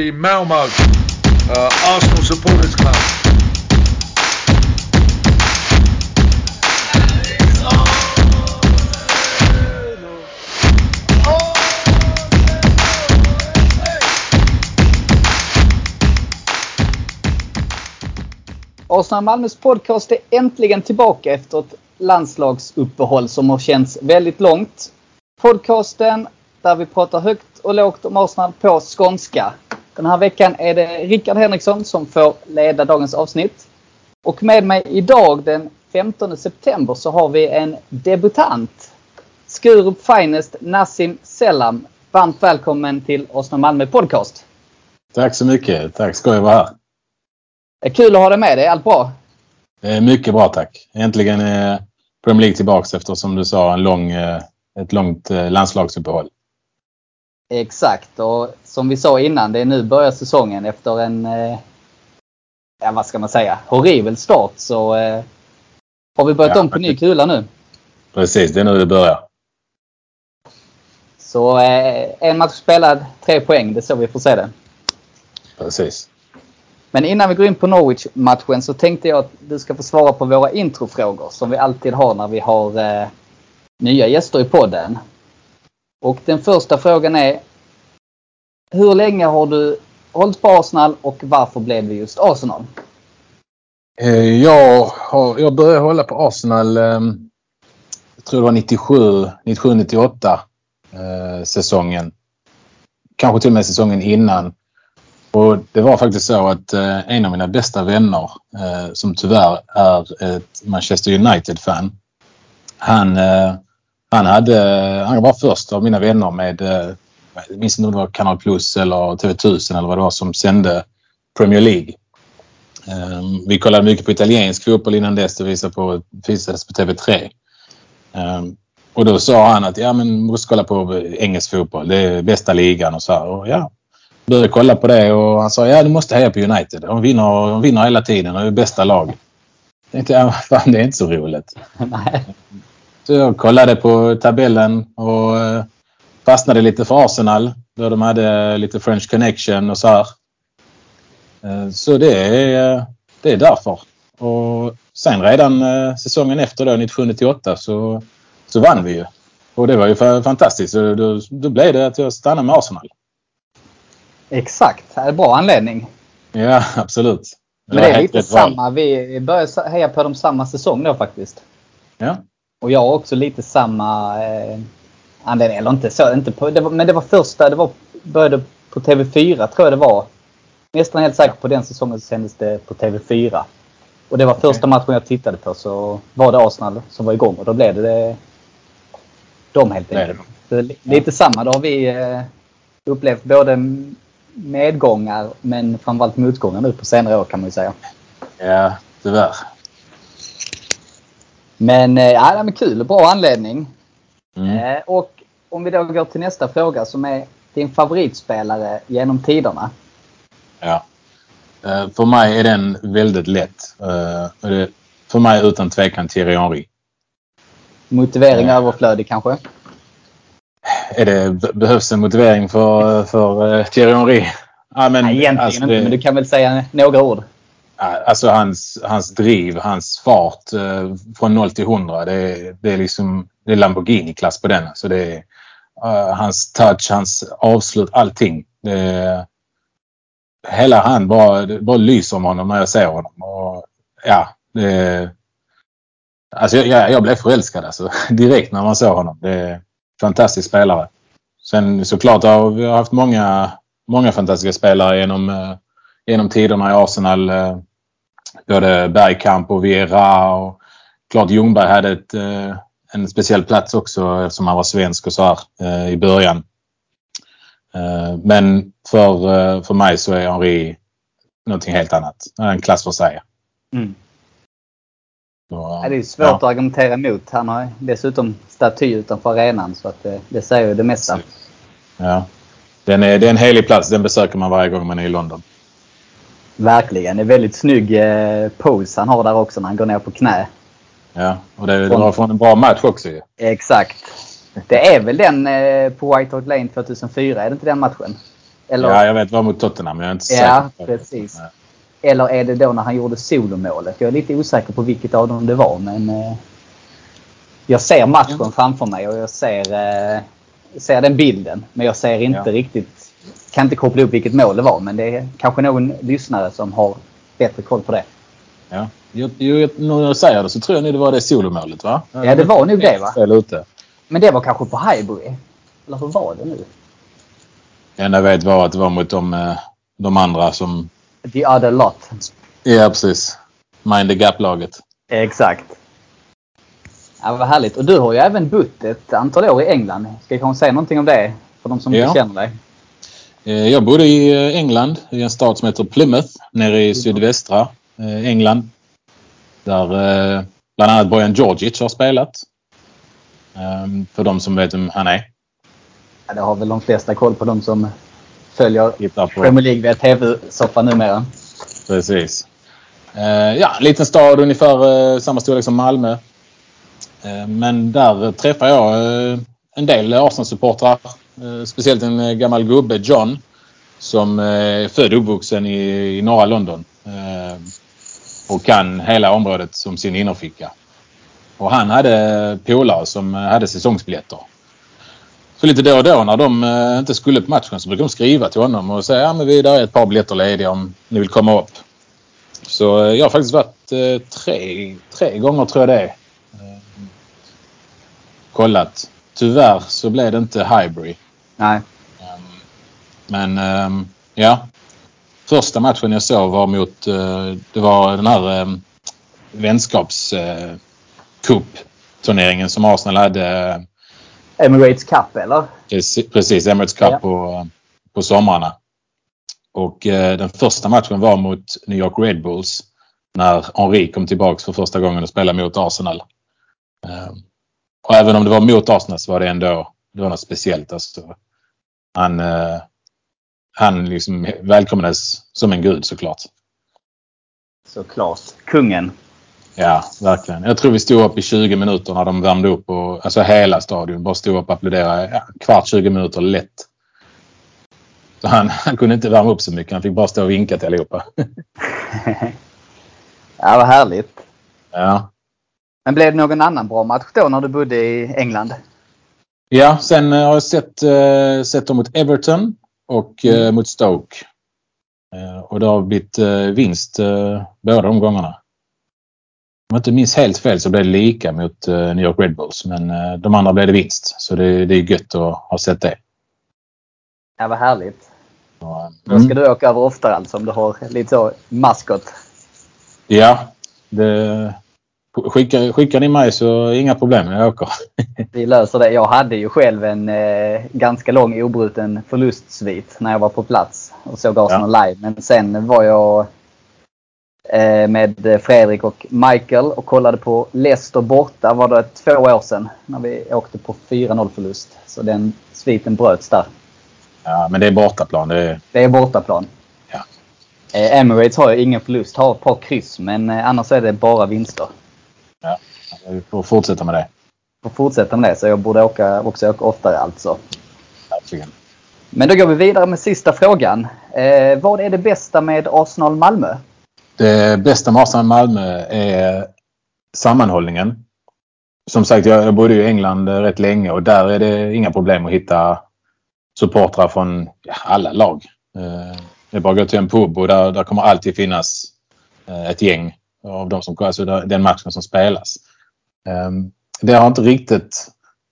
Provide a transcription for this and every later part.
the Malmo uh, Arsenal Supporters Club. Arsenal Malmös podcast är äntligen tillbaka efter ett landslagsuppehåll som har känts väldigt långt. Podcasten där vi pratar högt och lågt om Arsenal på skånska. Den här veckan är det Rickard Henriksson som får leda dagens avsnitt. Och med mig idag den 15 september så har vi en debutant. Skurup Finest Nassim Selam. Varmt välkommen till Arsenal Malmö Podcast. Tack så mycket. Tack ska jag vara här. Kul att ha dig med dig. Allt bra? Mycket bra tack. Äntligen är Premier League tillbaks efter som du sa en lång, eh, ett långt eh, landslagsuppehåll. Exakt och som vi sa innan, det är nu börjar säsongen efter en, eh, ja vad ska man säga, horribel start så har vi börjat ja, om på ny kula nu. Precis, det är nu det börjar. Så en match spelad, tre poäng. Det är så vi får se det. Precis. Men innan vi går in på Norwich-matchen så tänkte jag att du ska få svara på våra introfrågor som vi alltid har när vi har eh, nya gäster i podden. Och den första frågan är Hur länge har du hållit på Arsenal och varför blev det just Arsenal? Eh, jag, har, jag började hålla på Arsenal ehm, jag tror det var 97, 97-98 eh, säsongen. Kanske till och med säsongen innan. Och det var faktiskt så att eh, en av mina bästa vänner eh, som tyvärr är ett Manchester United-fan. Han, eh, han, hade, han var först av mina vänner med, eh, jag minns inte om det var Kanal Plus eller TV1000 eller vad det var som sände Premier League. Ehm, vi kollade mycket på italiensk fotboll innan dess. Det visades på, visades på TV3. Ehm, och då sa han att ja men måste kolla på engelsk fotboll. Det är bästa ligan och så här. Och ja, började kolla på det och han sa ja du måste heja på United. De vinner, de vinner hela tiden och är bästa lag. Jag tänkte ja, fan det är inte så roligt. Nej. Så jag kollade på tabellen och eh, fastnade lite för Arsenal. Då de hade lite French connection och så här. Eh, så det är, det är därför. Och sen redan eh, säsongen efter då, 97-98 så, så vann vi ju. Och det var ju fantastiskt. Så då, då blev det att jag stannade med Arsenal. Exakt, det är bra anledning. Ja, absolut. Det Men det är lite samma. Vi började heja på dem samma säsong då faktiskt. Ja. Och jag har också lite samma eh, anledning. Eller inte så, inte på, det var, men det var första, det var, började på TV4 tror jag det var. Nästan helt säker på den säsongen så sändes det på TV4. Och det var okay. första matchen jag tittade på så var det Arsenal som var igång och då blev det, det de helt enkelt. Lite ja. samma, då har vi eh, upplevt både medgångar men framförallt motgångar nu på senare år kan man ju säga. Ja, tyvärr. Men eh, ja, är kul. Bra anledning. Mm. Eh, och om vi då går till nästa fråga som är din favoritspelare genom tiderna. Ja. Eh, för mig är den väldigt lätt. För mig utan tvekan Thierry Henry. Motivering ja. överflödig kanske? är det, behövs en motivering för, för Thierry Henry? Ja, men, Nej, egentligen alltså, inte, men du kan väl säga några ord? Eh, alltså hans, hans driv, hans fart eh, från 0 till 100. Det, det är liksom det är Lamborghini-klass på den. Så det är, uh, hans touch, hans avslut, allting. Det, hela han bara, det bara lyser om honom när jag ser honom. Och, ja, det, alltså jag, jag blev förälskad alltså, direkt när man såg honom. Det, är fantastisk spelare. Sen såklart har vi haft många, många fantastiska spelare genom, eh, genom tiderna i Arsenal. Eh, både Bergkamp och Vera och klart Ljungberg hade ett, eh, en speciell plats också eftersom han var svensk och så här i början. Men för, för mig så är Henri någonting helt annat. En klass för sig. Mm. Så, det är svårt ja. att argumentera emot. Han har dessutom staty utanför arenan så att det, det säger ju det mesta. Ja. Den är, det är en helig plats. Den besöker man varje gång man är i London. Verkligen. Det är väldigt snygg eh, pose han har där också när han går ner på knä. Ja, och det, var från en bra match också ju. Exakt. Det är väl den eh, på White Hart Lane 2004, är det inte den matchen? Eller, Ja, jag vet. Det var mot Tottenham. men Jag är inte Ja, säker. precis. eller är det då när han gjorde solomålet? Jag är lite osäker på vilket av dem det var. Men eh, jag ser matchen framför mig och jag ser, eh, ser den bilden. Men jag ser inte Ja. riktigt, kan inte koppla upp vilket mål det var. Men det är kanske någon lyssnare som har bättre koll på det. Ja. Jag, när jag säger det så tror jag nog det var det solomålet va? Ja, det var nog det, va? Ute. Men det var kanske på Highbury? Eller hur var det nu? Det enda jag vet var att det var mot de, eh, de andra som... The other lot. Ja, precis. Mind the Gap-laget. Exakt. Ja, vad härligt. Och du har ju även bott ett antal år i England. Ska jag kanske säga någonting om det? För de som Ja. inte känner dig. Eh, Jag bodde i eh, England, i en stad som heter Plymouth, nere i sydvästra eh, England. Där bland annat Bojan Djordjic har spelat. Ehm, För de som vet vem han är. Ja, det har väl de flesta koll på de som följer på. Premier League via TV-soffan numera. Precis. Ja, en liten stad ungefär samma storlek som Malmö. Men där träffade jag en del Arsenal-supportrar. Eh, speciellt en eh, gammal gubbe, John, som eh, är född och uppvuxen i, i norra London. Och kan hela området som sin innerficka. Och han hade polare som hade säsongsbiljetter. Så lite då och då när de inte skulle på matchen så brukade de skriva till honom och säga att ja, där är ett par biljetter lediga om ni vill komma upp. Så jag har faktiskt varit tre, tre gånger tror jag det är. Kollat. Tyvärr så blev det inte Highbury. Nej. Ehm, Men ehm, ja. Första matchen jag såg var mot, eh, det var den här um, vänskaps eh, som Arsenal hade. Emirates Cup eller? Precis, Emirates Cup Ja. på, på somrarna. Och eh, den första matchen var mot New York Red Bulls. När Henri kom tillbaks för första gången och spelade mot Arsenal. Och även om det var mot Arsenal så var det ändå det var något speciellt. Alltså, han eh, han liksom välkomnades som en gud såklart. Såklart. Kungen. Ja, verkligen. Jag tror vi stod upp i 20 minuter när de värmde upp. Och, alltså hela stadion bara stod upp och applåderade. Ja, kvart 20 minuter lätt. Så han, han kunde inte värma upp så mycket. Han fick bara stå och vinka till allihopa. Ja, vad härligt. Ja. Men blev det någon annan bra match då när du bodde i England? Ja, sen eh, har jag sett, eh, sett dem mot Everton och eh, mot Stoke. Och det har blivit vinst båda de gångerna. Om jag inte minns helt fel så blev det lika mot New York Red Bulls. Men de andra blev det vinst. Så det, det är gött att ha sett det. Ja, vad härligt. Då ska du åka över oftare alltså om du har lite så maskot. Ja, det, skickar, skickar ni mig så inga problem. Jag åker. Vi löser det. Jag hade ju själv en eh, ganska lång obruten förlustsvit när jag var på plats och såg Arsenal live. Men sen var jag eh, med Fredrik och Michael och kollade på Leicester borta var det två år sedan när vi åkte på 4-0 förlust. Så den sviten bröts där. Ja, men det är bortaplan. Det är, Det är bortaplan. Ja. Eh, Emirates har ju ingen förlust, har ett par kryss men eh, annars är det bara vinster. Ja, vi får fortsätta med det. Får fortsätta med det så jag borde åka, också åka oftare alltså. Verkligen. Men då går vi vidare med sista frågan. Eh, vad är det bästa med Arsenal Malmö? Det bästa med Arsenal Malmö är sammanhållningen. Som sagt, jag, jag bodde i England eh, rätt länge och där är det inga problem att hitta supportrar från alla lag. Eh, det är bara att gå till en pub och där, där kommer alltid finnas eh, ett gäng av de som, alltså den matchen som spelas. Ehm, det har inte riktigt...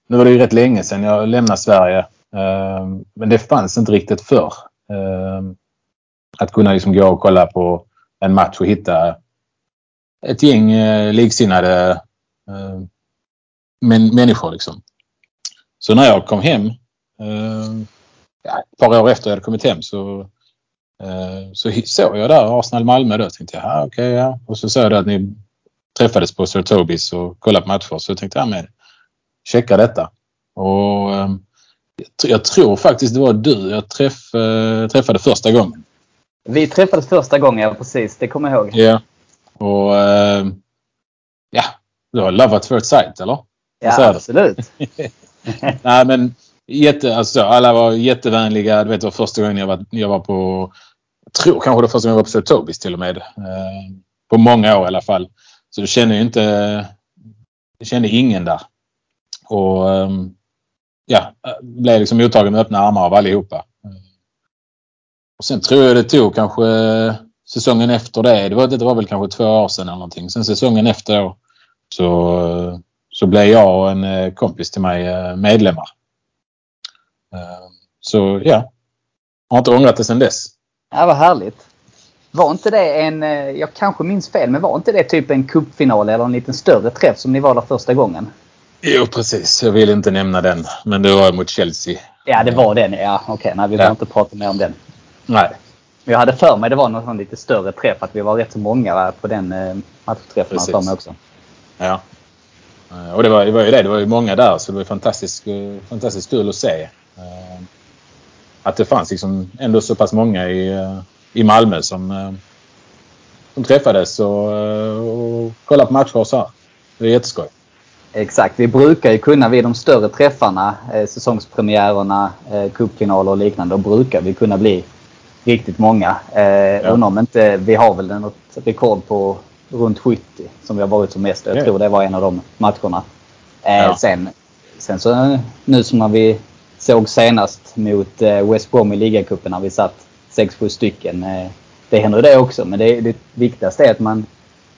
Nu var det ju rätt länge sedan jag lämnade Sverige. Ehm, men det fanns inte riktigt förr. Ehm, att kunna liksom gå och kolla på en match och hitta ett gäng eh, liksinnade människor. Liksom. Så när jag kom hem, ett par år efter jag hade kommit hem så, så hi- såg jag där Arsenal-Malmö då. Tänkte jag, ja, okej, ja. Och så såg jag att ni träffades på Sir Tobis och kollade på matcher. Så jag tänkte, ja men checka detta. Och eh, jag, tr- jag tror faktiskt det var du jag träff, eh, träffade första gången. Vi träffades första gången, precis. Det kommer jag ihåg. Ja. Och eh, ja, det var love at first sight eller? Ja, så absolut. Nej men jätte, alltså, alla var jättevänliga. Du vet, det var första gången jag var, jag var på... Jag tror kanske det var första gången jag var på Tobis till och med. Eh, på många år i alla fall. Så du känner ju inte... Jag kände ingen där. Och ehm, ja, blev liksom mottagen med öppna armar av allihopa. Och sen tror jag det tog kanske säsongen efter det. Det var, det var väl kanske två år sedan eller någonting. Sen säsongen efter då så, så blev jag och en eh, kompis till mig eh, medlemmar. Ehm, så ja, har inte ångrat det sedan dess. Ja, vad härligt. Var inte det en, eh, jag kanske minns fel, men var inte det typ en cupfinal eller en liten större träff som ni var där första gången? Jo, precis. Jag vill inte nämna den. Men det var mot Chelsea. Ja, det var den. Ja, okej. Okay. Nej, vi behöver inte prata mer om den. Nej. Jag hade för mig det var någon lite större träff. Att vi var rätt så många på den eh, matchträffen. för mig också. Ja. Eh, och det var, det var ju det. Det var ju många där. Så det var fantastiskt, fantastiskt kul att se. Att det fanns liksom ändå så pass många i, i Malmö som, som träffades och, och kollade på matcher och så här. Det är jätteskoj. Exakt. Vi brukar ju kunna vid de större träffarna, eh, säsongspremiärerna, eh, cupfinaler och liknande, då brukar vi kunna bli riktigt många. Eh, ja. Undrar om inte vi har väl något rekord på runt 70 som vi har varit som mest. Jag tror det var en av de matcherna. Eh, ja. sen, sen så nu som när vi såg senast mot eh, West Brom i ligacupen när vi satt 6-7 stycken. Eh, det händer det också men det, det viktigaste är att man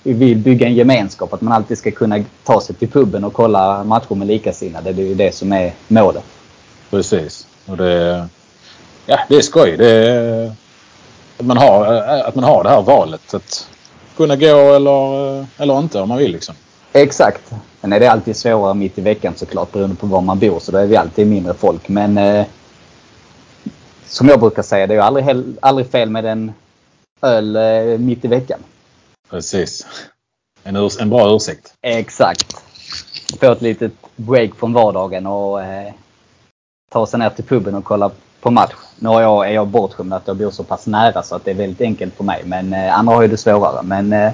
vill bygga en gemenskap. Att man alltid ska kunna ta sig till puben och kolla matcher med likasinnade. Det är ju det som är målet. Precis. Och det, ja, det är skoj. Det är, att, man har, eh, att man har det här valet. Att kunna gå eller, eller inte om man vill. Liksom. Exakt. Sen är det alltid svårare mitt i veckan såklart beroende på var man bor. Så då är vi alltid mindre folk. Men eh, som jag brukar säga, det är ju aldrig, aldrig fel med en öl eh, mitt i veckan. Precis. En, urs en bra ursäkt. Exakt. Få ett litet break från vardagen och eh, ta sig ner till puben och kolla på match. Nu är jag, är jag bortskämd att jag bor så pass nära så att det är väldigt enkelt för mig. Men eh, andra har ju det svårare. Men eh,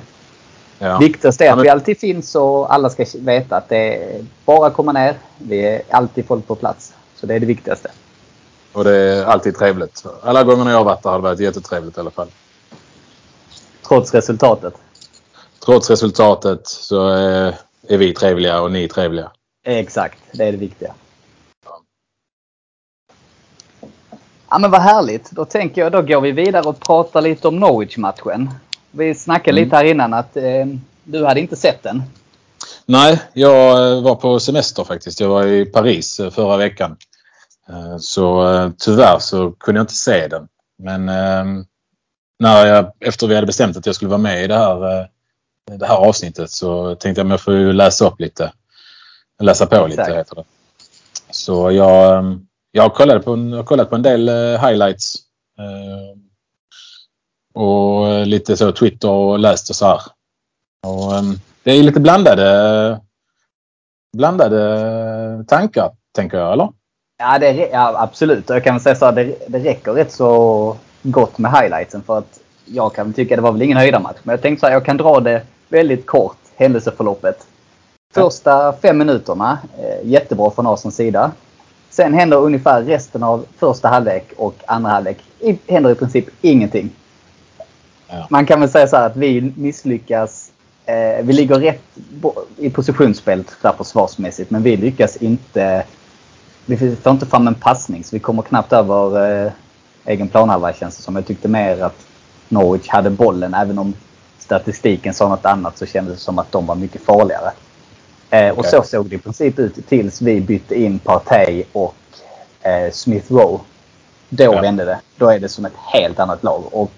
ja. viktigast är att vi alltid finns och alla ska veta att det är bara att komma ner. Vi är alltid folk på plats. Så det är det viktigaste. Och det är alltid trevligt. Alla gånger jag har varit där har det varit jättetrevligt i alla fall. Trots resultatet? trots resultatet så är, är vi trevliga och ni är trevliga. Exakt, det är det viktiga. Ja men vad härligt. Då tänker jag då går vi vidare och pratar lite om Norwich-matchen. Vi snackade mm. lite här innan att eh, du hade inte sett den. Nej, jag eh, var på semester faktiskt. Jag var i Paris eh, förra veckan. Eh, så tyvärr så kunde jag inte se den. Men när jag, efter vi hade bestämt att jag skulle vara med i det här det här avsnittet så tänkte jag att jag får läsa upp lite. Läsa på lite heter det. Så jag, ehm, jag har kollat på en, kollat på en del highlights. Eh, och lite så Twitter och läst och så här. Och, ehm, det är lite blandade, blandade tankar tänker jag, eller? Ja, det, ja absolut. Jag kan säga så här, det, det räcker rätt så gott med highlightsen för att jag kan tycka det var väl ingen höjdarmatch. Men jag tänkte så här, jag kan dra det väldigt kort händelseförloppet. Första fem minuterna, eh, jättebra från Arsens sida. Sen händer ungefär resten av första halvlek och andra halvlek händer i princip ingenting. Ja. Man kan väl säga så här att vi misslyckas. Eh, vi ligger rätt i positionsspelet där försvarsmässigt men vi lyckas inte. Vi får inte fram en passning så vi kommer knappt över eh, egen planhalva känns det som. Jag tyckte mer att Norwich hade bollen även om statistiken sa något annat så kändes det som att de var mycket farligare. Eh, okay. Och så såg det i princip ut tills vi bytte in Partey och eh, Smith Rowe. Då ja. vände det. Då är det som ett helt annat lag. Och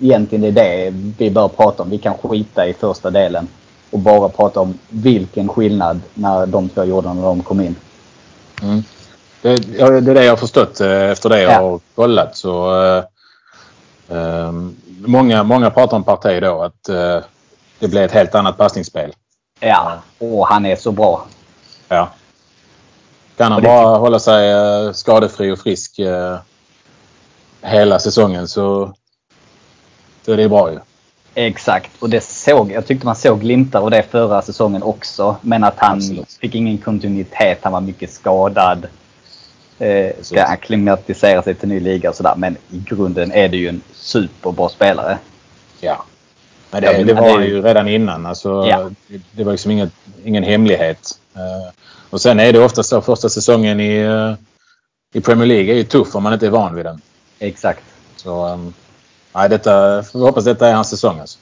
egentligen är det vi bör prata om. Vi kan skita i första delen och bara prata om vilken skillnad när de två gjorde när de kom in. Mm. Det, det, är det jag har förstått eh, efter det jag ja. har kollat. Så, eh, um, många, många pratar om Partey då att uh, det blir ett helt annat passningsspel. Ja, och han är så bra. Ja. Kan han bara det... hålla sig uh, skadefri och frisk uh, hela säsongen så, så är det bra ju. Exakt, och det såg, jag tyckte man såg glimtar av det förra säsongen också. Men att han Absolut. fick ingen kontinuitet, han var mycket skadad. Eh, ska acklimatisera sig till ny liga och sådär. Men i grunden är det ju en superbra spelare. Ja. Men det, det var ju redan innan. Alltså, ja. Det var liksom inget, ingen hemlighet. Uh, och sen är det ofta så första säsongen i, uh, i Premier League är ju tuff om man inte är van vid den. Exakt. Så um, nej, detta, vi hoppas detta är hans säsong. Alltså.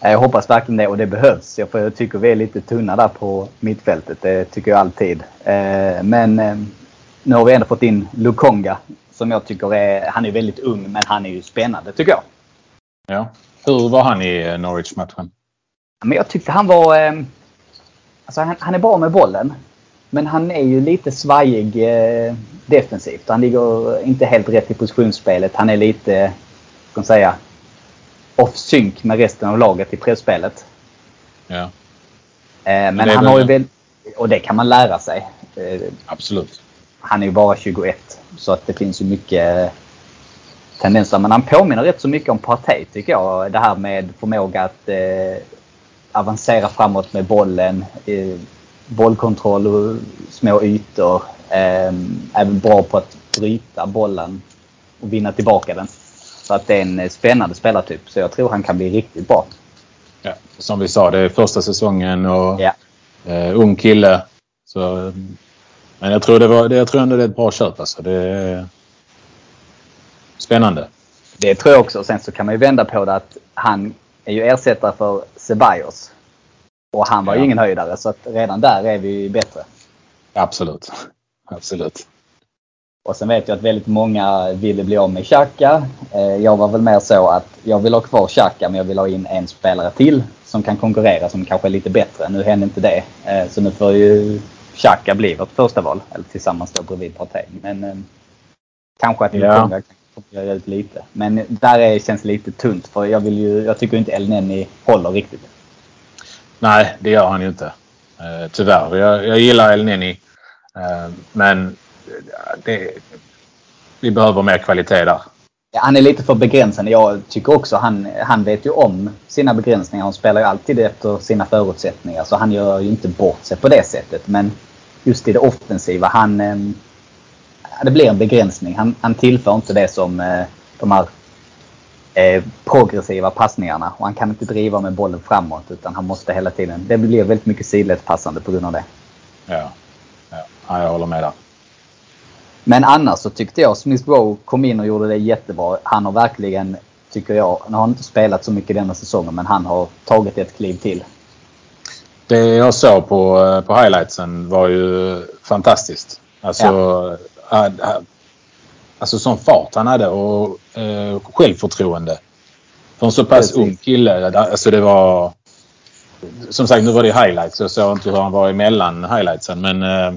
Jag hoppas verkligen det och det behövs. Jag, jag tycker vi är lite tunna där på mittfältet. Det tycker jag alltid. Uh, men nu har vi ändå fått in Lukonga som jag tycker är, han är väldigt ung men han är ju spännande tycker jag. Ja. Hur var han i eh, Norwich-matchen? Men jag tyckte han var... Eh, alltså han, han, är bra med bollen. Men han är ju lite svajig eh, defensivt. Han ligger inte helt rätt i positionsspelet. Han är lite, man säga, off sync med resten av laget i pressspelet. Ja. Eh, men, men han har ju väl... Och det kan man lära sig. Eh, Absolut. Han är ju bara 21. Så att det finns ju mycket tendenser. Men han påminner rätt så mycket om Partey tycker jag. Det här med förmåga att eh, avancera framåt med bollen. Eh, bollkontroll och små ytor. Eh, även bra på att bryta bollen och vinna tillbaka den. Så att det är en spännande spelartyp. Så jag tror han kan bli riktigt bra. Ja, som vi sa, det är första säsongen och ja. eh, ung kille. Så, men jag tror, det var, jag tror ändå det är ett bra köp. Alltså. Det, Spännande. Det tror jag också. Sen så kan man ju vända på det att han är ju ersättare för Ceballos. Och han var ja. ju ingen höjdare så att redan där är vi bättre. Absolut. Absolut. Och sen vet jag att väldigt många ville bli av med Xhaka. Eh, jag var väl mer så att jag vill ha kvar Xhaka men jag vill ha in en spelare till som kan konkurrera som kanske är lite bättre. Nu hände inte det. Eh, så nu får ju Xhaka bli vårt första val. Eller tillsammans då bredvid Partey. Men eh, kanske att vi ja. kommer göra ut lite. Men där är, känns lite tunt för jag, vill ju, jag tycker inte El Neni håller riktigt. Nej, det gör han ju inte. Tyvärr. Jag, jag gillar El Neni. Uh, men det, vi behöver mer kvalitet där. Han är lite för begränsande. Jag tycker också han, han vet ju om sina begränsningar. Han spelar ju alltid efter sina förutsättningar. Så han gör ju inte bort sig på det sättet. Men just i det offensiva. Han, ehm, det blir en begränsning. Han, han tillför inte det som eh, de här eh, progressiva passningarna. Och han kan inte driva med bollen framåt utan han måste hela tiden... Det blir väldigt mycket sidledspassande på grund av det. Ja, ja. jag håller med där. Men annars så tyckte jag Smith Rowe kom in och gjorde det jättebra. Han har verkligen, tycker jag, han har inte spelat så mycket denna säsongen men han har tagit ett kliv till. Det jag såg på, eh, på highlightsen var ju fantastiskt. Alltså, ja alltså sån fart han hade och eh, självförtroende. För en så pass ung kille. Alltså det var... Som sagt, nu var det highlights. Så jag såg inte hur han var emellan highlightsen. Men eh, eh,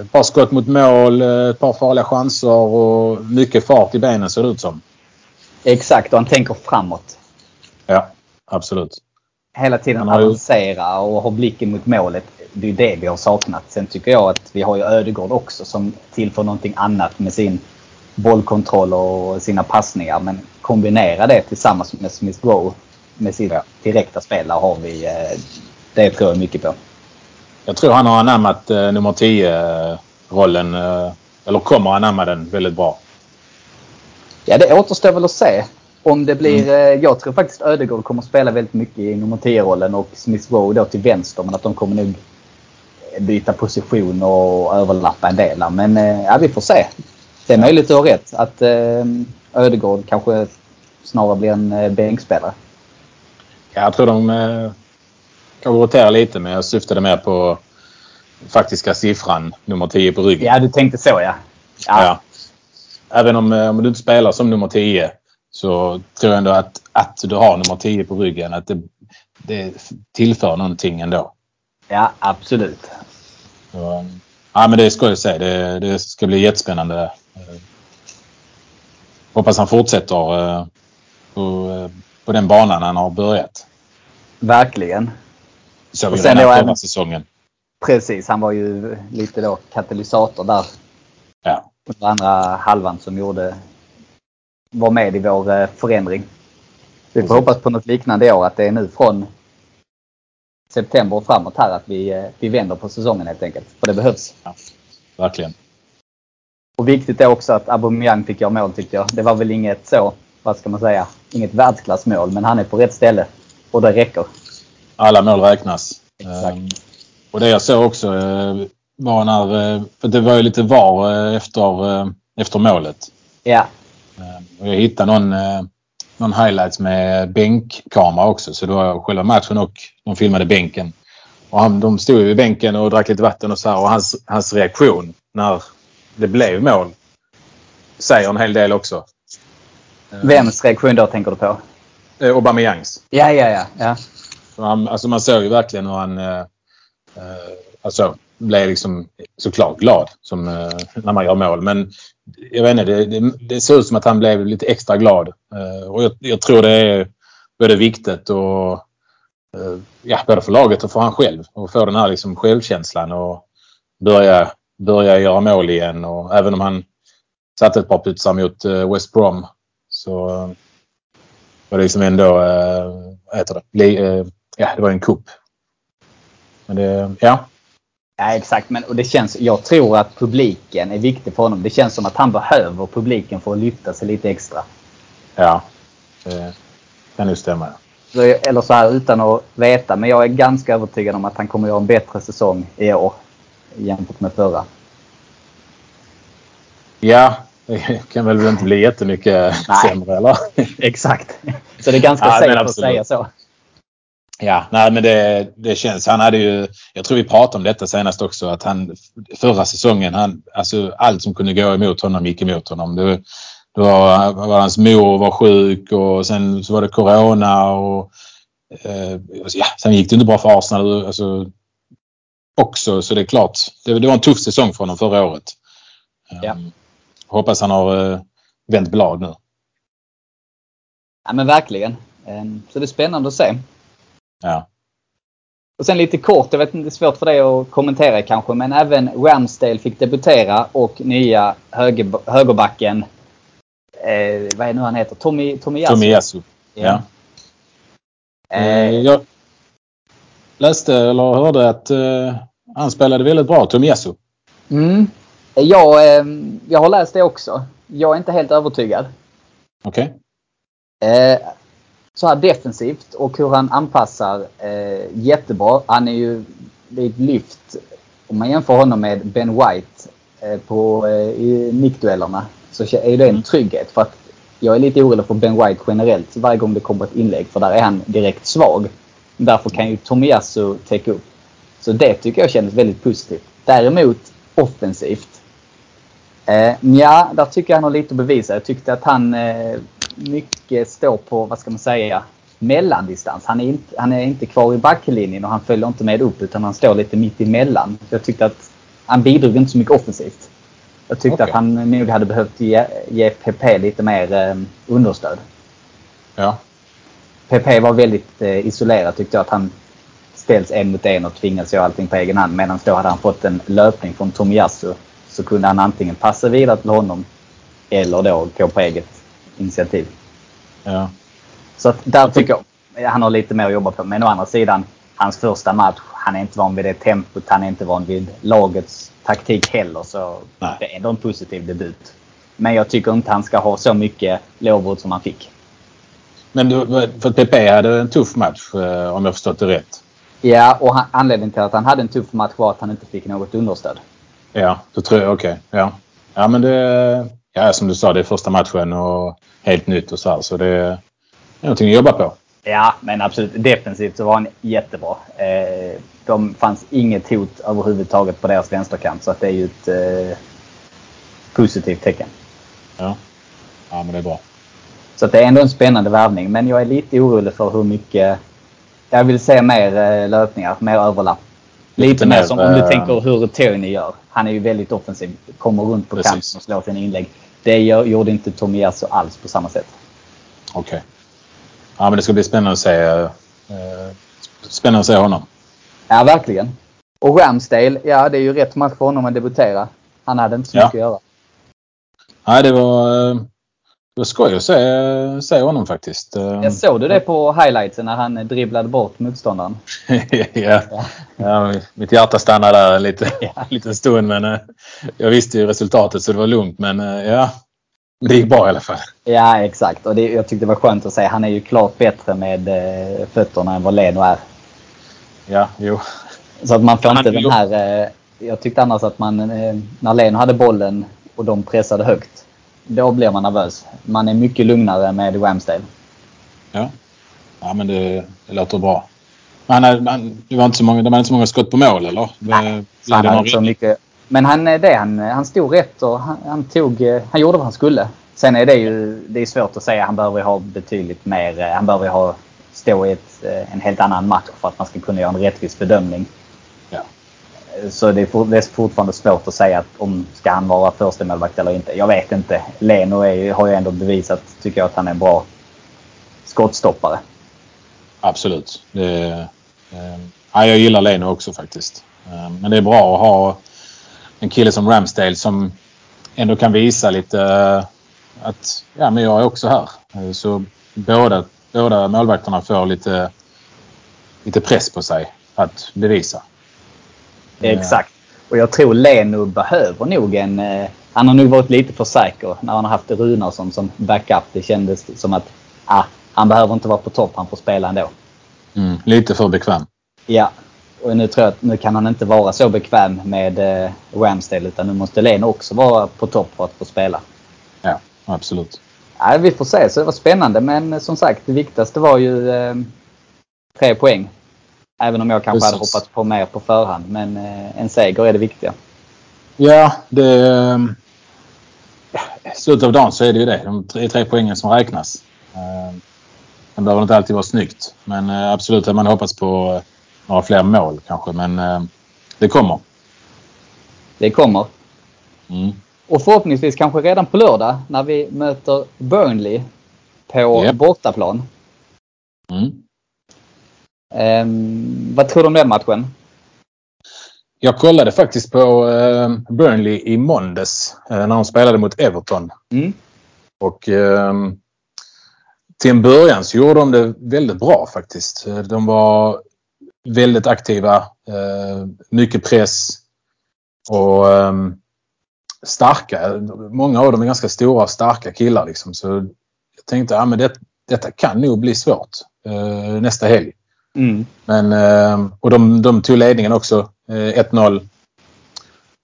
ett par skott mot mål, eh, ett par farliga chanser och mycket fart i benen ser det ut som. Exakt, och han tänker framåt. Ja, absolut. Hela tiden avancera och ha blicken mot målet det är det vi har saknat. Sen tycker jag att vi har ju Ödegård också som tillför någonting annat med sin bollkontroll och sina passningar. Men kombinera det tillsammans med Smith Rowe med sitt direkta spel, har vi, eh, det tror jag mycket på. Jag tror han har anammat eh, nummer 10-rollen, eh, eller kommer anamma den väldigt bra. Ja, det återstår väl att se. Om det blir, mm. Jag tror faktiskt Ödegård kommer att spela väldigt mycket i nummer 10-rollen och Smith Rowe då till vänster. Men att de kommer nog byta position och överlappa en del. Men eh, ja, vi får se. Det är möjligt att du har rätt. Att eh, Ödegård kanske snarare blir en eh, bänkspelare. Jag tror de eh, kanske roterar lite men jag syftade mer på faktiska siffran nummer 10 på ryggen. Ja, du tänkte så ja. Ja. ja. Även om, om du inte spelar som nummer 10 så tror jag ändå att, att du har nummer 10 på ryggen att det, det tillför någonting ändå. Ja, absolut. Så, ja, men det ska jag säga. Det, det ska bli jättespännande. Hoppas han fortsätter eh, på, på den banan han har börjat. Verkligen. Så vi redan förra en, säsongen. Precis, han var ju lite då katalysator där. Ja. Under andra halvan som gjorde var med i vår eh, förändring. Vi får hoppas på något liknande i år. Att det är nu från september och framåt här att vi, eh, vi vänder på säsongen helt enkelt. För det behövs. Ja. verkligen. Och viktigt är också att Aubameyang fick göra mål tyckte jag. Det var väl inget så, vad ska man säga, inget världsklassmål. Men han är på rätt ställe. Och det räcker. Alla mål räknas. Exakt. Um, och det jag såg också uh, var när, uh, för det var ju lite VAR uh, efter, efter målet. Ja. Och jag hittade någon, någon highlights med bänkkamera också. Så det var själva matchen och de filmade bänken. Och han, de stod ju i bänken och drack lite vatten och så här. Och hans, hans reaktion när det blev mål säger en hel del också. Vems reaktion då tänker du på? Eh, Aubameyangs. Ja, ja, ja. ja. Han, alltså man såg ju verkligen hur han eh, eh alltså, blev liksom såklart glad som, eh, när man gör mål. Men jag vet inte, det, det, det ser ut som att han blev lite extra glad. Eh, och jag, jag, tror det är både viktigt och eh, ja, både för laget och för han själv. Och få den här liksom självkänslan och börja, börja göra mål igen. Och även om han satte ett par putsar mot eh, West Brom så eh, var det liksom ändå, eh, vad heter det, ja, det var en kupp. Men det, ja. Ja exakt, men och det känns, jag tror att publiken är viktig för honom. Det känns som att han behöver publiken för att lyfta sig lite extra. Ja, det kan ju stämma. Eller så här utan att veta, men jag är ganska övertygad om att han kommer göra en bättre säsong i år jämfört med förra. Ja, det kan väl inte bli jättemycket Nej. sämre eller? Exakt. Så det är ganska ja, safe att säga så. Ja, nej men det, det känns. Han hade ju, jag tror vi pratade om detta senast också, att han förra säsongen, han, alltså allt som kunde gå emot honom gick emot honom. Det, det var, var hans mor var sjuk och sen så var det Corona och eh, ja, sen gick det inte bra för Arsenal alltså, också så det är klart. Det, det var en tuff säsong för honom förra året. Ja. Um, hoppas han har uh, vänt blad nu. Ja men verkligen. Um, så det är spännande att se. Ja. Och sen lite kort, jag vet inte, det är svårt för dig att kommentera kanske, men även Ramsdale fick debutera och nya höger, högerbacken, eh, vad är nu han heter, Tommy, Tommy Yasu. Tommy Yasu. Ja. ja. Eh, jag läste eller hörde att eh, han spelade väldigt bra, Tommy Yasu. Mm. Jag, eh, jag har läst det också. Jag är inte helt övertygad. Okej. Okay. Så här defensivt och hur han anpassar eh, jättebra. Han är ju är ett lyft. Om man jämför honom med Ben White eh, på, eh, i nickduellerna så är det en mm. trygghet. För att jag är lite orolig för Ben White generellt varje gång det kommer ett inlägg för där är han direkt svag. Därför kan ju Tomiyasu täcka upp. Så det tycker jag kändes väldigt positivt. Däremot offensivt. Eh, ja, där tycker jag han har lite att bevisa. Jag tyckte att han eh, mycket står på, vad ska man säga, mellandistans. Han är inte, han är inte kvar i backlinjen och han följer inte med upp utan han står lite mitt emellan. Jag tyckte att han bidrog inte så mycket offensivt. Jag tyckte okay. att han nog hade behövt ge, ge PP lite mer eh, understöd. Ja. PP var väldigt eh, isolerad tyckte jag. Att han ställs en mot en och tvingas göra allting på egen hand. Medan då hade han fått en löpning från Tomiyasu så kunde han antingen passa vidare till honom eller då gå på eget initiativ. Ja. Så att där tycker jag han har lite mer att jobba på. Men å andra sidan, hans första match, han är inte van vid det tempot. Han är inte van vid lagets taktik heller. Så Nej. det är ändå en positiv debut. Men jag tycker inte han ska ha så mycket lovord som han fick. Men du, för PP hade en tuff match eh, om jag förstått det rätt? Ja, och han, anledningen till att han hade en tuff match var att han inte fick något understöd. Ja, då tror jag okej. Okay. Ja. ja, men det... Ja, som du sa, det är första matchen och helt nytt och så här. Så det är någonting att jobba på. Ja, men absolut. Defensivt så var han jättebra. Eh, de fanns inget hot överhuvudtaget på deras vänsterkant. Så att det är ju ett eh, positivt tecken. Ja. ja, men det är bra. Så det är ändå en spännande värvning. Men jag är lite orolig för hur mycket... Jag vill se mer eh, löpningar, mer överlapp. Lite, lite mer som om du äh... tänker hur Tony gör. Han är ju väldigt offensiv. Kommer runt på kanten och slår sina inlägg. Det gjorde inte Tomiyasu alls på samma sätt. Okej. Okay. Ja, men det ska bli spännande att se, eh, spännande att se honom. Ja, verkligen. Och Ramsdale, ja det är ju rätt match för honom att debutera. Han hade inte så ja. mycket att göra. Nej, det var... Det skoj att se, se honom faktiskt. Jag såg du det på highlightsen när han dribblade bort motståndaren? ja. ja, mitt hjärta stannade där en liten, liten stund men eh, jag visste ju resultatet så det var lugnt. Men eh, ja, det gick bra i alla fall. Ja, exakt. Och det, jag tyckte det var skönt att se. Han är ju klart bättre med eh, fötterna än vad Leno är. Ja, jo. Så att man får Han- inte den här... Jag tyckte annars att man, när Leno hade bollen och de pressade högt, då blir man nervös. Man är mycket lugnare med Ramsdale. Ja, ja men det, det låter bra. Men han, han, det var inte så många, det var inte så många skott på mål eller? Nej, han hade inte mycket. Men han, eh, det, han, han stod rätt och han, han, tog, eh, han gjorde vad han skulle. Sen är det ju det är svårt att säga. Han behöver ju ha betydligt mer. eh, Han behöver ha, stå i ett, eh, en helt annan match för att man ska kunna göra en rättvis bedömning. Så det är, for, det är fortfarande svårt att säga att om ska han vara första målvakt eller inte. Jag vet inte. Leno är, har ju ändå bevisat, tycker jag, att han är en bra skottstoppare. Absolut. Det, ehm, ja, jag gillar Leno också faktiskt. Ehm, men det är bra att ha en kille som Ramsdale som ändå kan visa lite eh, att ja, men jag är också här. Eh, så båda, båda målvakterna får lite, lite press på sig att bevisa. Exakt. Och jag tror Leno behöver nog en... Eh, han har nog varit lite för säker när han har haft Runarsson som backup. Det kändes som att ah, han behöver inte vara på topp. Han får spela ändå. Mm, lite för bekväm. Ja. Och nu tror jag att nu kan han inte vara så bekväm med eh, Ramsdale utan nu måste Leno också vara på topp för att få spela. Ja, absolut. Ja, vi får se. Så det var spännande. Men eh, som sagt, det viktigaste var ju eh, tre poäng. Även om jag kanske hade Precis. hoppats på mer på förhand. Men eh, en seger är det viktiga. Ja, det... ehm, I slutet av dagen så är det ju det. De tre, tre poängen som räknas. Eh, Det behöver inte alltid vara snyggt. Men eh, absolut hade man hoppats på eh, några fler mål kanske. Men eh, det kommer. Det kommer. Mm. Och förhoppningsvis kanske redan på lördag när vi möter Burnley på Japp. bortaplan. Mm. Ehm, vad tror du om den matchen? Jag kollade faktiskt på eh, Burnley i måndags eh, när de spelade mot Everton. Mm. Och ehm, till en början så gjorde de det väldigt bra faktiskt. Eh, De var väldigt aktiva. Eh, mycket press. Och ehm, starka. Många av dem är ganska stora och starka killar liksom. Så jag tänkte ja, men det, detta kan nog bli svårt eh, nästa helg. Mm. Men, eh, och de, de tog ledningen också. Eh, 1-0.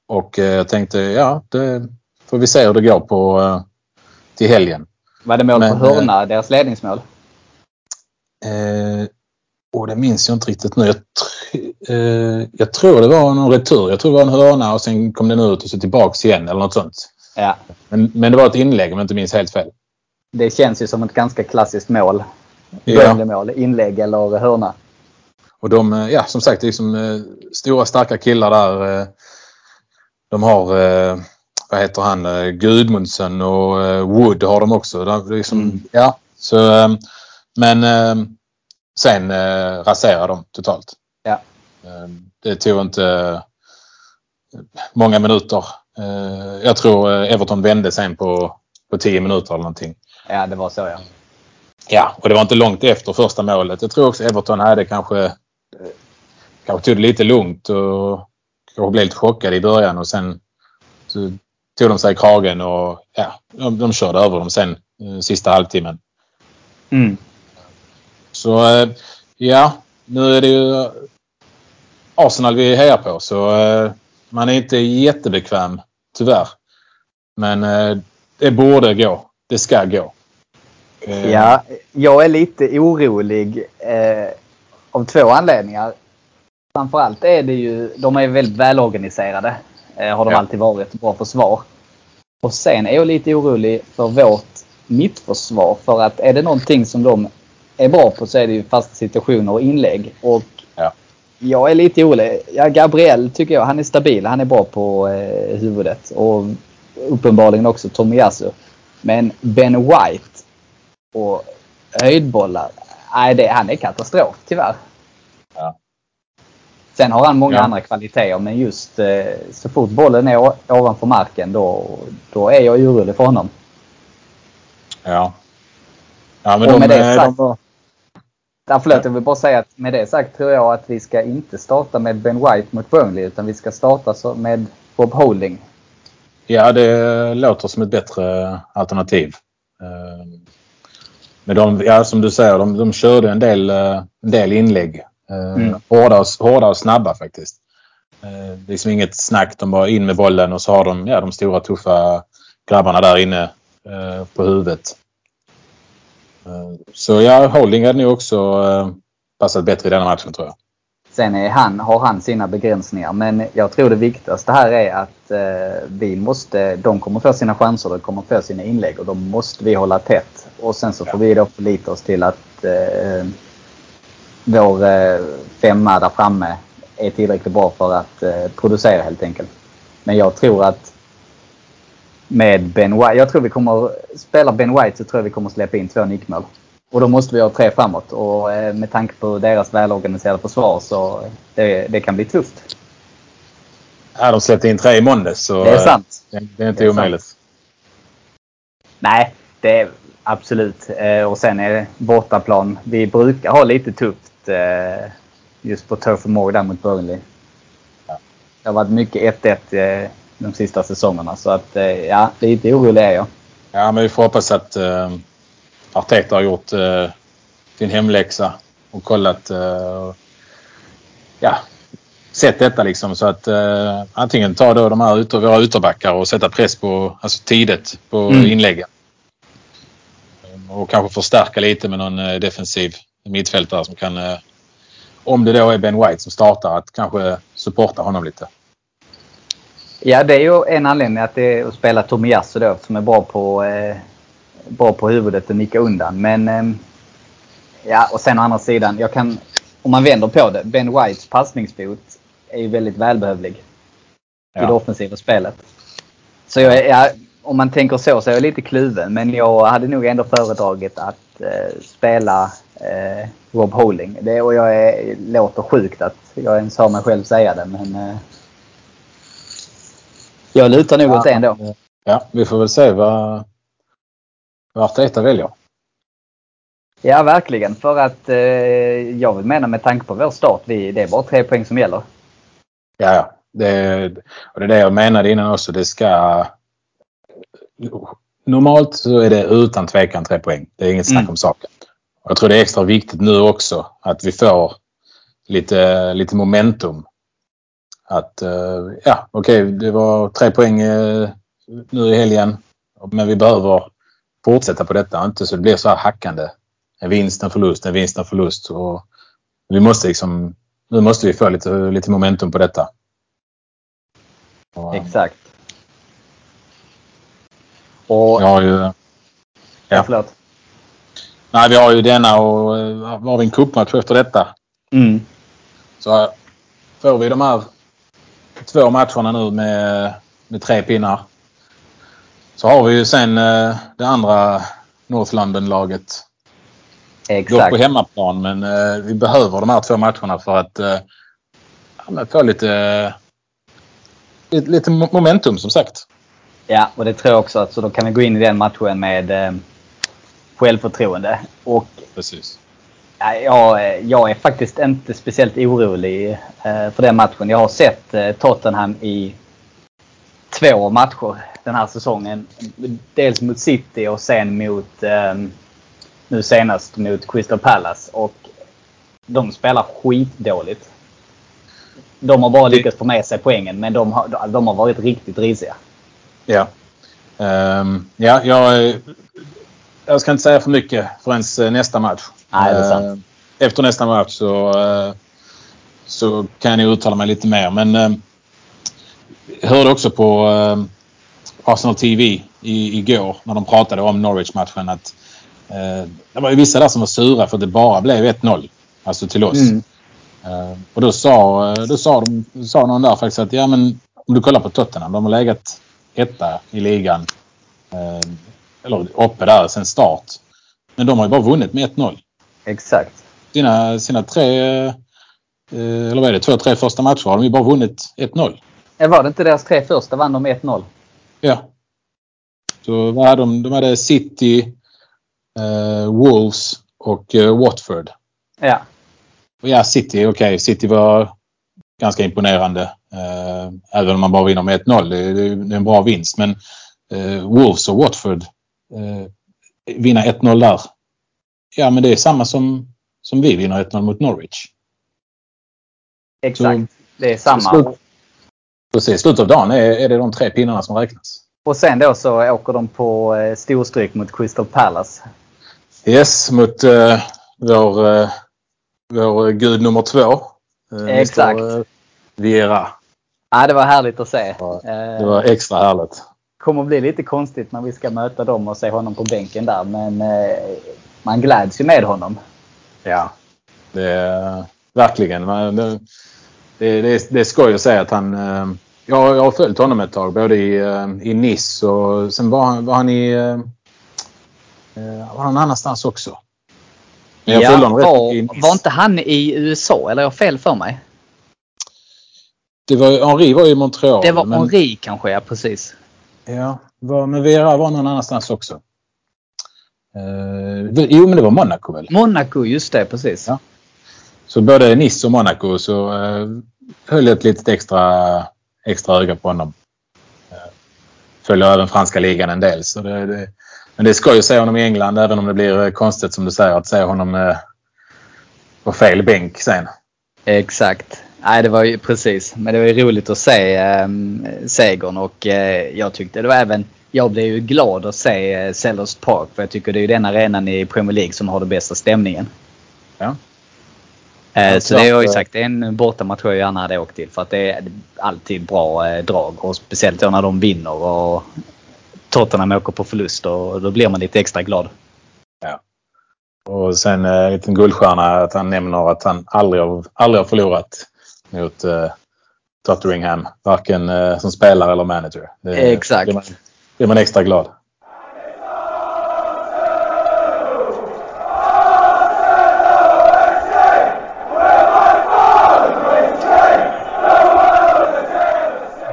Och eh, jag tänkte ja, det får vi se hur det går på eh, till helgen. Var det mål Men, på hörna, deras ledningsmål? Eh, och det minns jag inte riktigt nu. Jag, tr- eh, jag tror det var någon retur. Jag tror det var en hörna och sen kom den ut och så tillbaks igen eller något sånt. Ja. Men, men det var ett inlägg om jag inte minns helt fel. Det känns ju som ett ganska klassiskt mål. Ja. Burnley-mål. Inlägg eller hörna. Och de, eh, ja som sagt, liksom stora starka killar där. eh, De har, vad heter han, Gudmundsen och Wood har de också. De, det är liksom, Mm. ja, så, men sen raserar de totalt. Ja. Det tog inte många minuter. Jag tror Everton vände sen på, på 10 minuter eller någonting. Ja, det var så ja. Ja, och det var inte långt efter första målet. Jag tror också Everton hade kanske, kanske tog det lite lugnt och kanske blev lite chockade i början och sen så tog de sig i kragen och ja, de, de körde över dem sen eh, sista halvtimmen. Mm. Så eh, ja, nu är det ju Arsenal vi hejar på så eh, man är inte jättebekväm tyvärr. Men det borde gå. Det ska gå. Ja, jag är lite orolig eh, av två anledningar. Framförallt är det ju, de är väldigt välorganiserade. Eh, har de Ja. alltid varit. Bra försvar. Och sen är jag lite orolig för vårt mittförsvar. För att är det någonting som de är bra på så är det ju fasta situationer och inlägg. Och Ja. jag är lite orolig. Ja, Gabriel tycker jag, han är stabil. Han är bra på eh, huvudet. Och uppenbarligen också Tomiyasu. Men Ben White och höjdbollar. Nej, det, han är katastrof tyvärr. Sen har han många Ja. andra kvaliteter men just eh, så fort bollen är ovanför marken då, då är jag orolig för honom. Ja. Ja, men Och de, med det eh, sagt- de. Ja, förlåt, jag vill bara säga att med det sagt tror jag att vi ska inte starta med Ben White mot Burnley utan vi ska starta med Bob Holding. Ja, det låter som ett bättre alternativ. Eh, Men de, ja, som du säger, de, de körde en del, eh, en del inlägg. Eh, Mm. Hårda, och, hårda och snabba faktiskt. Eh, Liksom inget snack. De bara in med bollen och så har de ja, de stora tuffa grabbarna där inne eh, på huvudet. Eh, Så ja, Holding hade nog också eh, passat bättre i denna matchen tror jag. Sen är han, har han sina begränsningar men jag tror det viktigaste här är att eh, vi måste, de kommer få sina chanser, de kommer få sina inlägg och då måste vi hålla tätt. Och sen så får vi då förlita oss till att vår eh, femma där framme är tillräckligt bra för att eh, producera helt enkelt. Men jag tror att med Ben White, jag tror vi kommer, spela Ben White så tror jag vi kommer släppa in två nickmål. Och då måste vi ha tre framåt och eh, med tanke på deras välorganiserade försvar så det, det kan bli tufft. Ja, de släppte in tre i måndags så Det är sant. det, det är inte Det är omöjligt. Nej, det är absolut. Och sen är det bortaplan. Vi brukar ha lite tufft just på Turf Moor där mot Burnley. Ja. Det har varit mycket 1-1 eh, de sista säsongerna så att eh, ja, lite orolig är jag. Ja, men vi får hoppas att uh, Arteta har gjort uh, sin hemläxa och kollat uh, ja, sett detta liksom så att uh, antingen ta då de här ut, våra ytterbackar och sätta press på alltså tidigt på Mm. inläggen. Och kanske förstärka lite med någon defensiv mittfältare som kan uh, om det då är Ben White som startar att kanske supporta honom lite. Ja, det är ju en anledning att det är att spela Tomiyasu då som är bra på, eh, bra på huvudet och nicka undan. Men eh, ja, och sen å andra sidan, jag kan, om man vänder på det. Ben Whites passningsfot är ju väldigt välbehövlig i Ja. det offensiva spelet. Så jag, ja, om man tänker så så är jag lite kluven. Men jag hade nog ändå föredragit att eh, spela eh, Rob Holding. Det, och jag är, låter sjukt att jag ens hör mig själv säga det. Men eh, jag lutar nog åt det ändå. Ja, vi får väl se vad, vad Arteta väljer. Ja, verkligen. För att eh, jag vill mena med tanke på vår start, vi, det är bara tre poäng som gäller. Ja, ja. Det, och det är det jag menade innan också. Det ska... Normalt så är det utan tvekan tre poäng. Det är inget snack Mm. om saken. Jag tror det är extra viktigt nu också att vi får lite, lite momentum. Att, eh, ja okej, det var tre poäng eh, nu i helgen. Men vi behöver fortsätta på detta. Inte så det blir så här hackande. En vinst, en förlust, en vinst, en förlust. Och vi måste liksom, nu måste vi få lite, lite momentum på detta. Och, Exakt. Och, vi har ju, ja. ja. förlåt. Nej, vi har ju denna och eh, har vi en cupmatch efter detta. Mm. Så får vi de här två matcherna nu med, med tre pinnar. Så har vi ju sen eh, det andra North London-laget. Dock på Exakt. hemmaplan men eh, vi behöver de här två matcherna för att eh, ja, få lite, lite, lite momentum som sagt. Ja, och det tror jag också. att Så då kan vi gå in i den matchen med eh, självförtroende. Och Precis. Ja, jag, är faktiskt inte speciellt orolig eh, för den matchen. Jag har sett eh, Tottenham i två matcher den här säsongen. Dels mot City och sen mot eh, nu senast mot Crystal Palace. Och de spelar skitdåligt. De har bara lyckats få med sig poängen men de har, de har varit riktigt risiga. Ja. Ehm, ja, jag, jag ska inte säga för mycket förrän eh, nästa match. Nej, det är sant. Ehm, Efter nästa match så, eh, så kan jag uttala mig lite mer. Men eh, jag hörde också på eh, Arsenal TV i, igår när de pratade om Norwich-matchen att eh, det var ju vissa där som var sura för att det bara blev 1-0. Alltså till oss. Mm. Eh, och då sa, eh, då sa, de, sa någon där faktiskt att ja men om du kollar på Tottenham. De har legat etta i ligan. Eller uppe där sen start. Men de har ju bara vunnit med 1-0. Exakt. Sina, sina tre, eh, eller vad är det, två, tre första matcher har de ju bara vunnit 1-0. Eh, Var det inte deras tre första vann de med 1-0? Ja. Så vad hade de? De hade City, eh, Wolves och eh, Watford. Ja. Och ja, City, okej, okay. City var ganska imponerande. Eh, även om man bara vinner med 1-0. Det, det, det, är en bra vinst. Men eh, Wolves och Watford eh, vinna 1-0 där. Ja, men det är samma som, som vi vinner 1-0 mot Norwich. Exakt. Så, det är samma. Slut, precis. Slutet av dagen är, är det de tre pinnarna som räknas. Och sen då så åker de på eh, storstryk mot Crystal Palace. Yes, mot eh, vår, eh, vår gud nummer två. Eh, Exakt. Mr, eh, Viera. Ja, det var härligt att se. Ja, det var extra härligt. Kommer bli lite konstigt när vi ska möta dem och se honom på bänken där. Men eh, man gläds ju med honom. Ja, det är verkligen. Det, det, det, det är skoj att säga att han... Eh, jag, jag har följt honom ett tag både i, eh, i Nice och sen var han, var han i... Var han annanstans också. Jag ja, var, var inte han i USA eller har jag fel för mig? Det var, Henri var i Montreal. Det var men... Henri kanske, ja precis. Ja, var, men Vera var någon annanstans också. Eh, jo, men det var Monaco väl? Monaco, just det, precis. Ja. Så både Nice och Monaco så eh, höll jag ett litet extra, extra öga på honom. Eh, följer även franska ligan en del. Så det, det, men det ska ju se honom i England även om det blir konstigt som du säger att se honom eh, på fel bänk sen. Exakt. Nej, det var ju precis. Men det var ju roligt att se eh, segern och eh, jag tyckte det var även jag blev ju glad att se eh, Sellers Park för jag tycker det är den arenan i Premier League som har den bästa stämningen. Ja. Eh, så det har jag ju sagt, en bortamatch jag gärna hade åkt till för att det är alltid bra eh, drag och speciellt då när de vinner och Tottenham åker på förlust och då blir man lite extra glad. Ja. Och sen en liten guldstjärna att han nämner att han aldrig aldrig har förlorat mot uh, Tottenham. Varken uh, som spelare eller manager. Det, Exakt. Det man, blir man extra glad.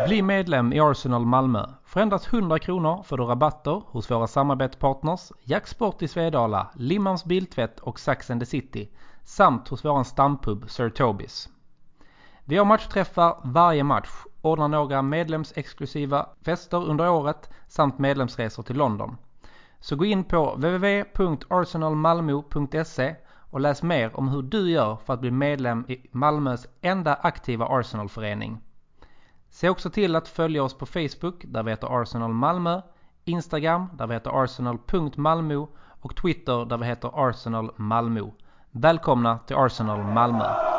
Bli medlem i Arsenal Malmö. För endast 100 kronor får du rabatter hos våra samarbetspartners Jacksport i Svedala, Limmans Biltvätt och Sax and the City samt hos våran stampub Sir Tobis. Vi har matchträffar varje match, ordnar några medlemsexklusiva fester under året samt medlemsresor till London. Så gå in på www.arsenalmalmo.se och läs mer om hur du gör för att bli medlem i Malmös enda aktiva Arsenalförening. Se också till att följa oss på Facebook där vi heter Arsenal Malmö, Instagram där vi heter arsenal.malmo och Twitter där vi heter Arsenal Malmö. Välkomna till Arsenal Malmö!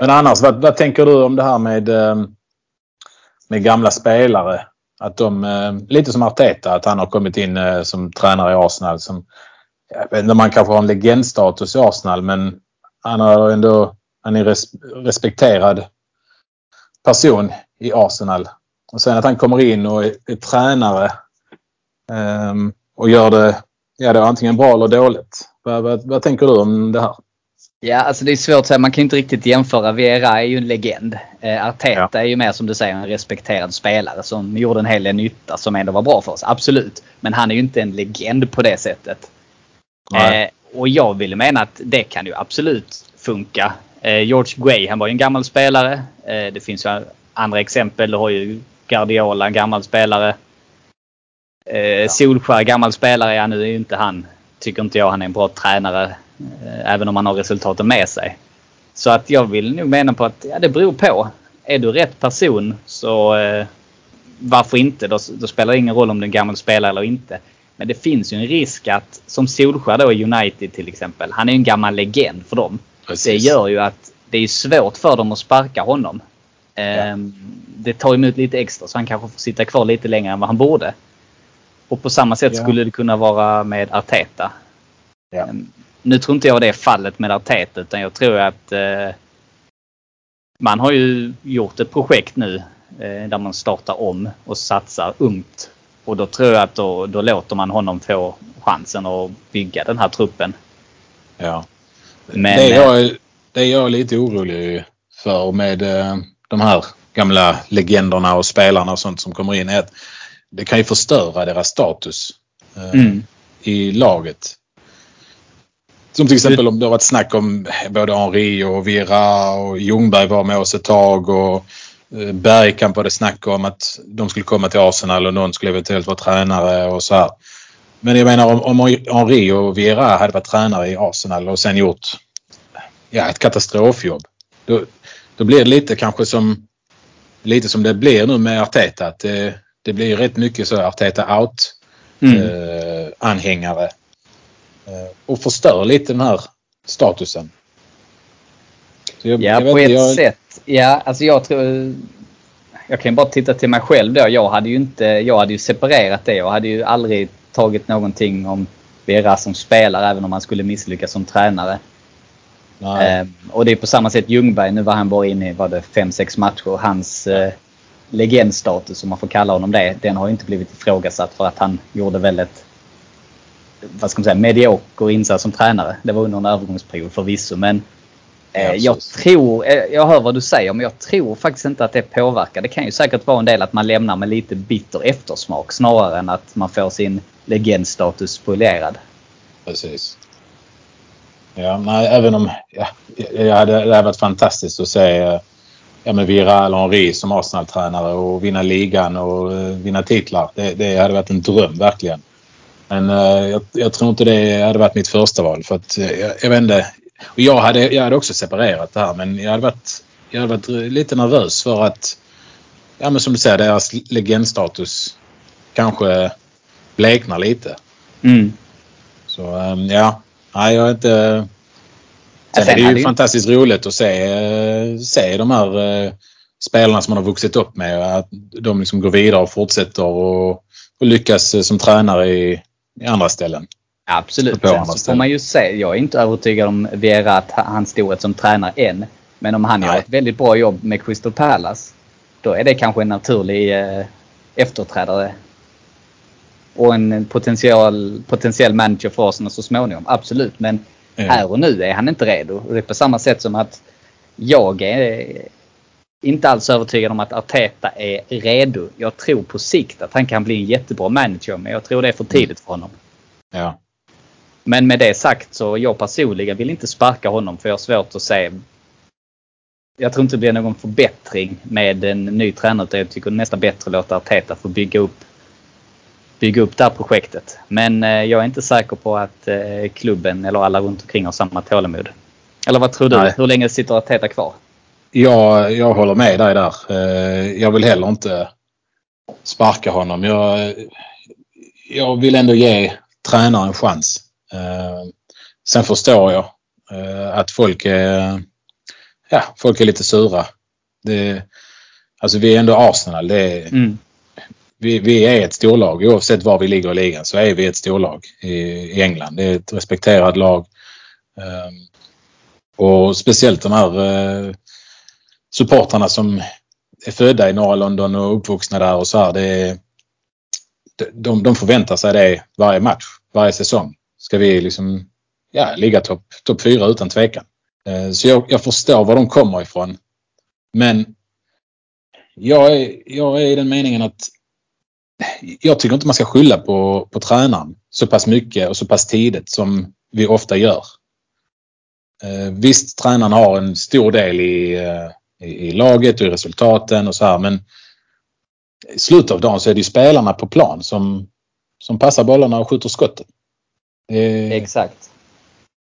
Men annars, vad, vad, tänker du om det här med, eh, med gamla spelare? Att de, eh, lite som Arteta, att han har kommit in eh, som tränare i Arsenal. Som, jag vet inte om han kanske har en legendstatus i Arsenal men han har ändå, han är res, respekterad person i Arsenal. Och sen att han kommer in och är, är tränare um, och gör det, ja, det antingen bra eller dåligt. Vad, vad, vad tänker du om det här? Ja, alltså det är svårt att säga. Man kan inte riktigt jämföra. Viera är ju en legend. Eh, Arteta ja. är ju mer som du säger en respekterad spelare som gjorde en hel del nytta som ändå var bra för oss. Absolut. Men han är ju inte en legend på det sättet. Eh, och jag vill mena att det kan ju absolut funka. Eh, George Gray, han var ju en gammal spelare. Eh, det finns ju andra exempel. Du har ju Guardiola, en gammal spelare. Eh, ja. Solskär, gammal spelare. Ja, nu är ju inte han, tycker inte jag, han är en bra tränare Eh, även om man har resultaten med sig. Så att jag vill nog mena på att ja, det beror på. Är du rätt person så eh, varför inte? Då, då, spelar det ingen roll om du är en gammal spelare eller inte. Men det finns ju en risk att, som Solskjaer då i United till exempel, han är en gammal legend för dem. Precis. Det gör ju att det är svårt för dem att sparka honom. Ja. Ehm, det tar emot lite extra så han kanske får sitta kvar lite längre än vad han borde. Och på samma sätt ja. skulle det kunna vara med Arteta. Ja. Ehm, nu tror inte jag det är fallet med Arteta utan jag tror att eh, man har ju gjort ett projekt nu eh, där man startar om och satsar ungt. Och då tror jag att då, då låter man honom få chansen att bygga den här truppen. Ja. Men, det, är jag, det är jag lite orolig för med eh, de här gamla legenderna och spelarna och sånt som kommer in är att det kan ju förstöra deras status eh, Mm. i laget. Som till exempel om det har varit snack om både Henri och Vira och Ljungberg var med oss ett tag och eh, Bergkamp var det snack om att de skulle komma till Arsenal och någon skulle eventuellt vara tränare och så här. Men jag menar om, om Henri och Vieira hade varit tränare i Arsenal och sen gjort ja, ett katastrofjobb. Då, då blir det lite kanske som lite som det blir nu med Arteta. Att det, det blir rätt mycket så Arteta out Mm. eh, anhängare. Eh, och förstör lite den här statusen. Jag, Ja, jag på ett jag, sätt. Ja, alltså jag tror... Jag kan ju bara titta till mig själv då. Jag hade ju inte... Jag hade ju separerat det. Jag hade ju aldrig tagit någonting om Vera som spelare även om han skulle misslyckas som tränare. Eh, och det är på samma sätt Ljungberg. Nu var han bara inne i var det 5-6 matcher. Hans eh, legendstatus, om man får kalla honom det, den har inte blivit ifrågasatt för att han gjorde väldigt vad ska man säga, medioker insats som tränare. Det var under en övergångsperiod förvisso men eh, Ja, jag tror, eh, jag hör vad du säger men jag tror faktiskt inte att det påverkar. Det kan ju säkert vara en del att man lämnar med lite bitter eftersmak snarare än att man får sin legendstatus spolierad. precis. Ja, nej, även om ja, det hade varit fantastiskt att se eh, ja, med Vira eller Henri som Arsenal-tränare och vinna ligan och eh, vinna titlar. Det, det hade varit en dröm verkligen. Men eh, jag, jag tror inte det hade varit mitt första val för att eh, jag, jag vet inte. Och jag hade, jag hade också separerat det här men jag hade varit, jag hade varit lite nervös för att ja men som du säger deras legendstatus kanske bleknar lite. Mm. Så ja, nej jag är inte... Sen Sen är det hade ju ju- fantastiskt roligt att se, se de här eh, spelarna som man har vuxit upp med. Att de liksom går vidare och fortsätter och, och lyckas eh, som tränare i, i andra ställen. Absolut. Sen så får ställen. man ju se. Jag är inte övertygad om Vera att ha- hans storhet som tränare än. Men om han gör Nej. ett väldigt bra jobb med Crystal Palace. Då är det kanske en naturlig eh, efterträdare. Och en potential, potentiell manager för Arsenal så småningom. Absolut. Men Ja. här och nu är han inte redo. Och det är på samma sätt som att jag är inte alls övertygad om att Arteta är redo. Jag tror på sikt att han kan bli en jättebra manager. Men jag tror det är för tidigt för honom. Ja. Men med det sagt så jag personligen vill inte sparka honom för jag har svårt att se. Jag tror inte det blir någon förbättring med en ny tränare. utan Jag tycker nästan bättre att låta Arteta få bygga upp, bygga upp det här projektet. Men eh, jag är inte säker på att eh, klubben eller alla runt omkring har samma tålamod. Eller vad tror du? Nej. Hur länge sitter Arteta kvar? Jag, jag håller med dig där. Eh, Jag vill heller inte sparka honom. Jag, jag vill ändå ge tränaren en chans. Sen förstår jag att folk är, ja, folk är lite sura. Det, alltså vi är ändå Arsenal. Det Mm vi, vi är ett storlag. Oavsett var vi ligger i ligan så är vi ett storlag i, i England. Det är ett respekterat lag. Ehm, och speciellt de här eh, supportrarna som är födda i norra London och uppvuxna där och så här. Det är, de, de förväntar sig det varje match, varje säsong. Ska vi liksom ja, ligga topp top fyra utan tvekan. Ehm, så jag, jag förstår var de kommer ifrån. Men jag är, jag är i den meningen att jag tycker inte man ska skylla på, på tränaren så pass mycket och så pass tidigt som vi ofta gör. Eh, visst, tränaren har en stor del i, eh, i, i laget och i resultaten och så här men i slutet av dagen så är det ju spelarna på plan som, som passar bollarna och skjuter skotten. Eh, Exakt.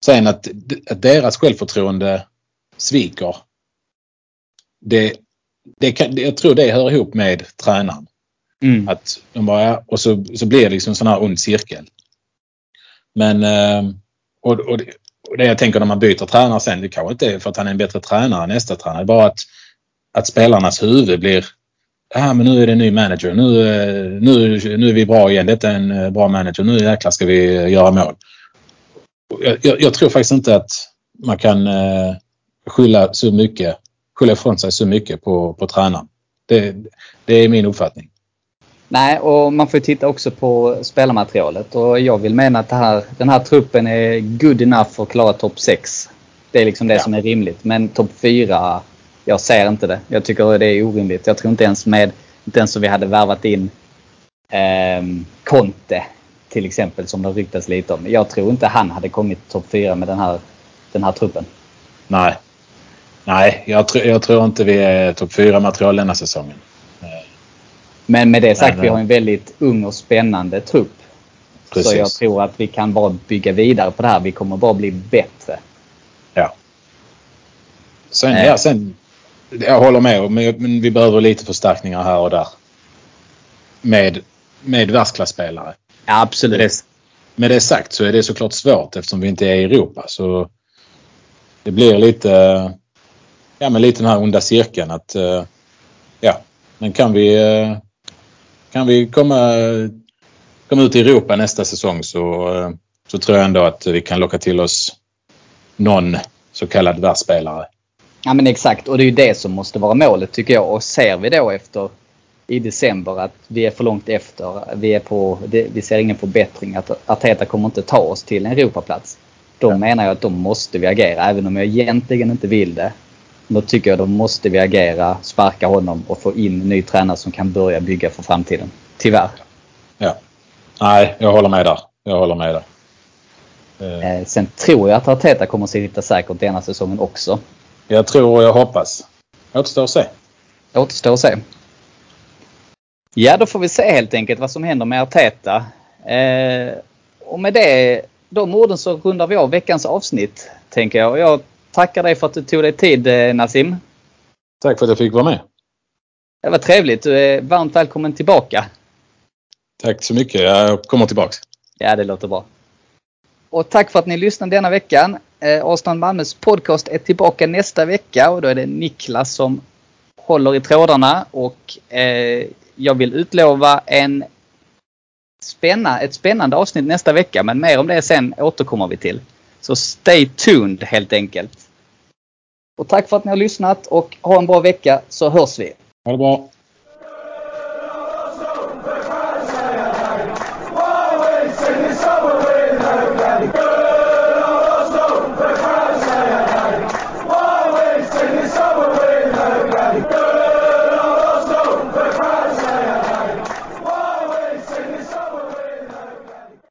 Sen att, att deras självförtroende sviker. Det, det kan, jag tror det hör ihop med tränaren. Mm. Att de bara, ja, och så, så blir det liksom en sån här ond cirkel. Men ehm, och, och, det, och det jag tänker när man byter tränare sen, det kanske inte är för att han är en bättre tränare än nästa tränare. Det är bara att, att spelarnas huvud blir Ja, men nu är det en ny manager. Nu, eh, nu, nu är vi bra igen. Detta är en eh, bra manager. Nu jäklar ska vi eh, göra mål. Jag, jag, jag tror faktiskt inte att man kan eh, skylla så mycket, skylla ifrån sig så mycket på, på tränaren. Det, det är min uppfattning. Nej, och man får ju titta också på spelarmaterialet. Och jag vill mena att här, den här truppen är good enough för att klara topp 6. Det är liksom det Ja. som är rimligt. Men topp 4, Jag ser inte det. Jag tycker det är orimligt. Jag tror inte ens med, inte ens om vi hade värvat in eh, Conte till exempel som det ryktas lite om. Jag tror inte han hade kommit topp 4 med den här, den här truppen. Nej. Nej, jag, tr jag tror inte vi är topp 4 material denna säsongen. Men med det sagt, vi har en väldigt ung och spännande trupp. Precis. Så jag tror att vi kan bara bygga vidare på det här. Vi kommer bara bli bättre. Ja. Sen, Eh. ja, sen, jag håller med. Men, men vi behöver lite förstärkningar här och där. Med, med världsklasspelare. Ja, absolut. Med det, med det sagt så är det såklart svårt eftersom vi inte är i Europa. Så det blir lite, ja, men lite den här onda cirkeln att eh, ja, men kan vi, eh, kan vi komma, komma ut i Europa nästa säsong så, eh, så tror jag ändå att vi kan locka till oss någon så kallad världsspelare. Ja men exakt och det är ju det som måste vara målet tycker jag. Och ser vi då efter i december att vi är för långt efter. Vi, är på, det, vi ser ingen förbättring. Att Arteta kommer inte ta oss till en Europaplats. Då Ja. menar jag att då måste vi agera. Även om jag egentligen inte vill det. Då tycker jag då måste vi agera, sparka honom och få in ny tränare som kan börja bygga för framtiden. Tyvärr. Ja. Nej, jag håller med där. Jag håller med där. Eh, Eh, sen tror jag att Arteta kommer att sitta säkert denna säsongen också. Jag tror och jag hoppas. Återstår att se. Återstår att se. Ja, då får vi se helt enkelt vad som händer med Arteta. Eh, och med det, de orden så rundar vi av veckans avsnitt, tänker jag. Och jag tackar dig för att du tog dig tid, eh, Nassim. Tack för att jag fick vara med. Det var trevligt. Du är varmt välkommen tillbaka. Tack så mycket. Jag kommer tillbaks. Ja, det låter bra. Och tack för att ni lyssnade denna veckan. Eh, Arsenal Malmös podcast är tillbaka nästa vecka och då är det Niklas som håller i trådarna och eh, jag vill utlova en spänna, ett spännande avsnitt nästa vecka men mer om det sen återkommer vi till. Så stay tuned helt enkelt. Och tack för att ni har lyssnat och ha en bra vecka så hörs vi. Ha det bra.